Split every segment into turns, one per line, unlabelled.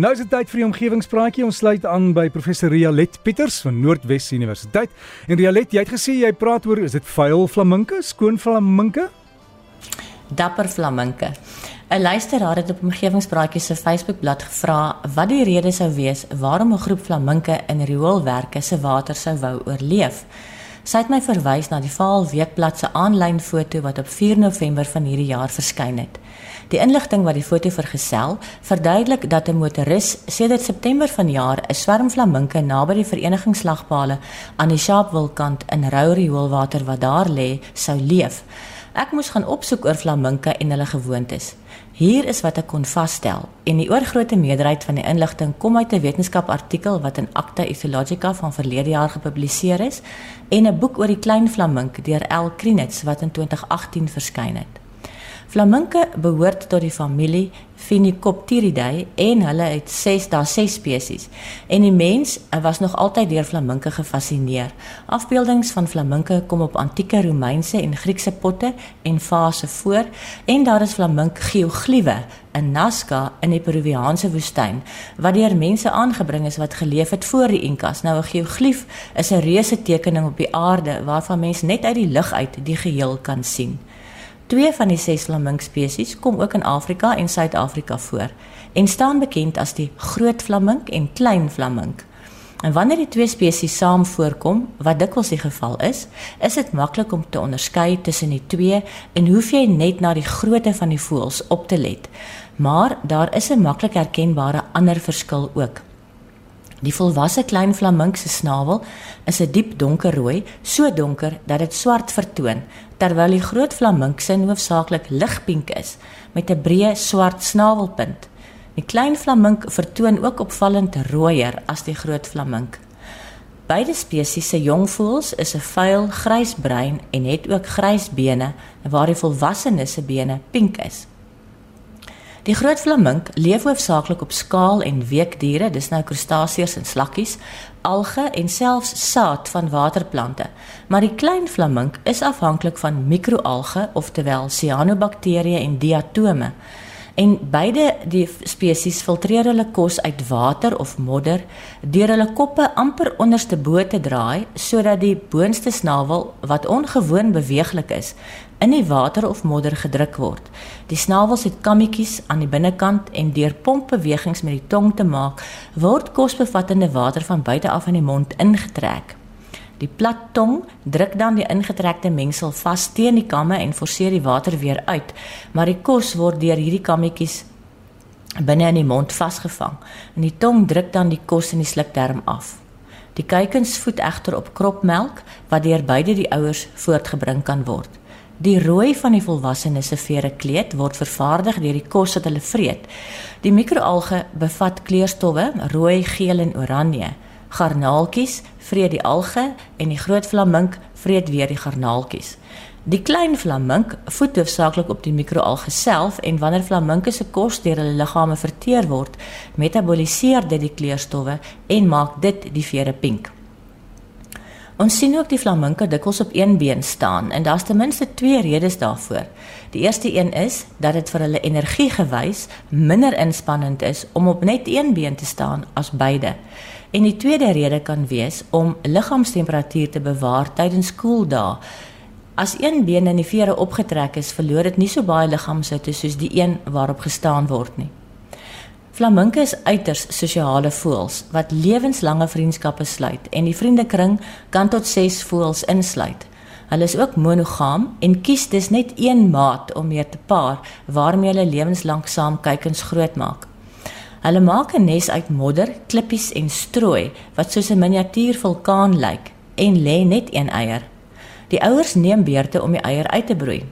Nou is dit tyd vir die omgewingspraatjie. Ons sluit aan by professor Rialet Pieters van Noordwes Universiteit. En Rialet, jy het gesê jy praat oor is dit vuil flaminke, skoon flaminke?
Dapper flaminke. 'n Luisteraar het op omgewingspraatjie se Facebookblad gevra wat die rede sou wees waarom 'n groep flaminke in rioolwerke se water sou wou oorleef. Sy het my verwys na die Vaal Weekblad se aanlyn foto wat op 4 November van hierdie jaar verskyn het. Die inligting wat die foto vergesel, verduidelik dat 'n motoris sedert September vanjaar 'n swerm flaminke naby die verenigingslagpale aan die Sharpeville-kant in rou rioolwater wat daar lê, sou leef. Ek moes gaan opsoek oor flaminke en hulle gewoontes. Hier is wat ek kon vasstel en die oorgrootste meerderheid van die inligting kom uit 'n wetenskapartikel wat in Acta Ethologica van verlede jaar gepubliseer is en 'n boek oor die klein flamink deur L. Krinitz wat in 2018 verskyn het. Flaminke behoort tot die familie Phenicopteridae en hulle het 6 daar 6 spesies. En die mens was nog altyd deur flaminke gefassineer. Afbeeldings van flaminke kom op antieke Romeinse en Griekse potte en vase voor en daar is flamink geogliewe in Nazca in die Peruviaanse woestyn wat deur mense aangebring is wat geleef het voor die Inkas. Nou 'n geoglief is 'n reuse tekening op die aarde waarvan mens net uit die lug uit die geheel kan sien. Twee van die ses flamink spesies kom ook in Afrika en Suid-Afrika voor en staan bekend as die groot flamink en klein flamink. En wanneer die twee spesies saam voorkom, wat dikwels die geval is, is dit maklik om te onderskei tussen die twee en hoef jy net na die grootte van die voëls op te let. Maar daar is 'n maklik herkenbare ander verskil ook. Die volwasse klein flamink se snavel is 'n diep donkerrooi, so donker dat dit swart vertoon, terwyl die groot flamink se hoofsaaklik ligpink is met 'n breë swart snavelpunt. Die klein flamink vertoon ook opvallend rooier as die groot flamink. Beide spesies se jong voëls is 'n vuil grysbruin en het ook grys bene, waar die volwassenes se bene pink is. Die groot flamink leef hoofsaaklik op skaal en weekdiere, dis nou krustasiërs en slakkies, alge en selfs saad van waterplante. Maar die klein flamink is afhanklik van mikroalge, oftewel cyanobakterieë en diatome. En beide die spesies filtreer hulle kos uit water of modder deur hulle koppe amper onderste bo te draai sodat die boonste snavel wat ongewoon beweeglik is in die water of modder gedruk word. Die snavels het kammetjies aan die binnekant en deur pompbewegings met die tong te maak, word kosbevattende water van buite af in die mond ingetrek. Die plat tong druk dan die ingetrekte mengsel vas teen die kamme en forceer die water weer uit, maar die kos word deur hierdie kammetjies binne in die mond vasgevang. En die tong druk dan die kos in die slukdarm af. Die kuikens voed egter op kropmelk wat deur beide die ouers voortgebring kan word. Die rooi van die volwassenes se vere kleed word vervaardig deur die kos wat hulle vreet. Die mikroalge bevat kleurstowwe rooi, geel en oranje. Garnaaltjies vreet die alge en die groot flamink vreet weer die garnaaltjies. Die klein flamink voed hoofsaaklik op die mikroalge self en wanneer flaminke se kos deur hulle liggame verteer word, metaboliseer dit die kleurstowwe en maak dit die vere pink. Ons sien ook die flaminke dikwels op een been staan en daar's ten minste twee redes daarvoor. Die eerste een is dat dit vir hulle energie gewys minder inspannend is om op net een been te staan as beide. En die tweede rede kan wees om liggaamstemperatuur te bewaar tydens koeldae. As een been in die vere opgetrek is, verloor dit nie so baie liggaamshitte soos die een waarop gestaan word nie. Flaminke is uiters sosiale voëls wat lewenslange vriendskappe sluit en die vriendekring kan tot 6 voëls insluit. Hulle is ook monogam en kies dus net een maat om mee te paar waarmee hulle lewenslank saam kuikens grootmaak. Hulle maak 'n nes uit modder, klippies en strooi wat soos 'n miniatuur vulkaan lyk en lê net een eier. Die ouers neem beurte om die eier uit te broei.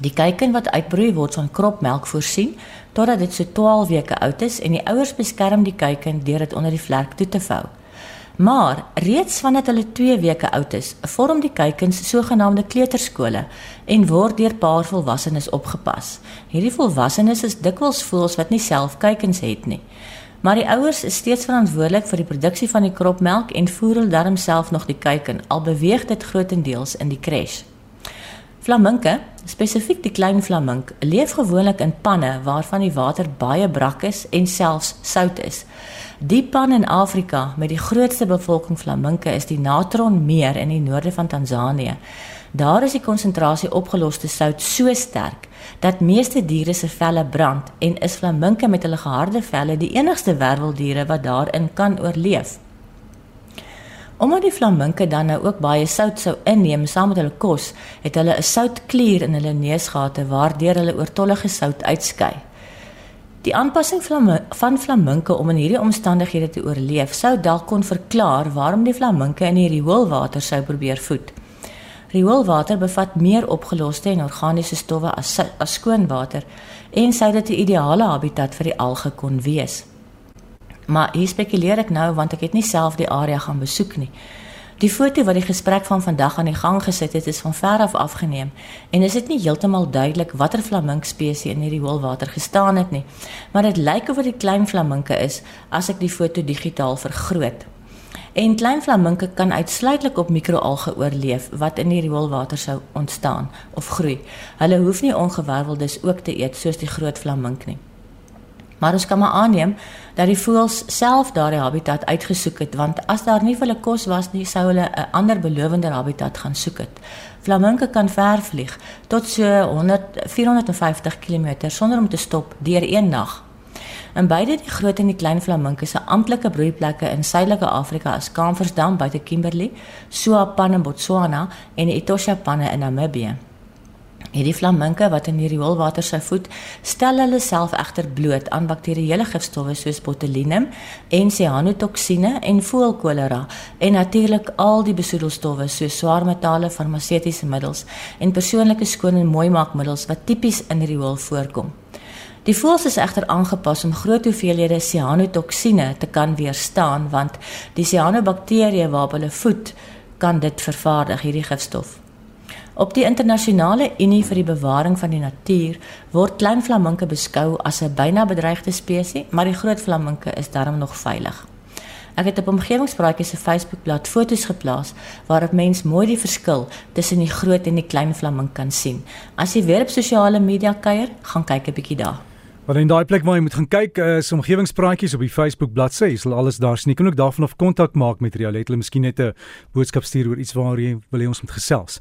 Die kuiken wat uitbroei word van kropmelk voorsien totdat dit so 12 weke oud is en die ouers beskerm die kuiken deur dit onder die vlek toe te vou. Maar reeds vandat hulle 2 weke oud is, vorm die kuikens sogenaamde kleuterskole en word deur paar volwassenes opgepas. Hierdie volwassenes is dikwels voels wat nie self kuikens het nie. Maar die ouers is steeds verantwoordelik vir die produksie van die kropmelk en voer hulle darm self nog die kuiken al beweeg dit grootendeels in die crash. Flaminke, spesifiek die klein flamink, leef gewoonlik in panne waarvan die water baie brak is en selfs sout is. Die pan in Afrika met die grootste bevolking flaminke is die Natron Meer in die noorde van Tansanië. Daar is die konsentrasie opgeloste sout so sterk dat meeste diere se velle brand en is flaminke met hulle geharde velle die enigste werweldiere wat daarin kan oorleef. Omdat die flaminke dan nou ook baie sout sou inneem saam met hulle kos, het hulle 'n soutklier in hulle neusgate waardeur hulle oortollige sout uitskei. Die aanpassing van flaminke om in hierdie omstandighede te oorleef sou dalk kon verklaar waarom die flaminke in die rioolwater sou probeer voed. Rioolwater bevat meer opgeloste en organiese stowwe as as skoon water en sou dit 'n ideale habitat vir die alge kon wees. Maar hier spekuleer ek nou want ek het nie self die area gaan besoek nie. Die foto wat die gesprek van vandag aan die gang gesit het is van ver af afgeneem en is dit nie heeltemal duidelik watter flamink spesies in hierdie hoëlwater gestaan het nie. Maar dit lyk of dit klein flaminke is as ek die foto digitaal vergroot. En klein flaminke kan uitsluitlik op mikroalge oorleef wat in die rioolwater sou ontstaan of groei. Hulle hoef nie ongewerveldes ook te eet soos die groot flamink nie. Maar ons kan maar aanneem dat die voëls self daardie habitat uitgesoek het want as daar nie vir hulle kos was nie, sou hulle 'n ander belowender habitat gaan soek het. Flaminke kan ver vlieg tot so 100 450 km sonder om te stop deur een nag. En beide die groot en die klein flaminke se amptelike broeiplekke in Suidelike Afrika is Kamfersdam buite Kimberley, Suapan in Botswana en Etosha panne in Namibië. Hierdie flaminke wat in die rioolwater sou voed, stel hulle self egter bloot aan bakterieële gifstowwe soos botulinum en cyanotoksine en voëlkolera en natuurlik al die besoedelstowwe soos swaarmetale, farmaseutiese middels en persoonlike skoon en mooi maakmiddels wat tipies in die riool voorkom. Die voëls is egter aangepas om groot hoeveelhede cyanotoksine te kan weerstaan want die cyanobakterieë waarop hulle voed kan dit vervaardig hierdie gifstof. Op die internasionale Unie vir die bewaring van die natuur word klein flaminke beskou as 'n byna bedreigde spesies, maar die groot flaminke is darm nog veilig. Ek het op omgewingspraatjies se Facebookblad foto's geplaas waarop mens mooi die verskil tussen die groot en die klein flamink kan sien. As jy weer op sosiale media kuier, gaan kyk 'n bietjie daar.
Maar in daai plek waar jy moet gaan kyk, is omgewingspraatjies op die Facebook bladsy. Jy sal alles daar sien. Jy kan ook daarvan af kontak maak met Rialet. Hulle miskien net 'n boodskap stuur oor iets waar jy wil hê ons moet gesels.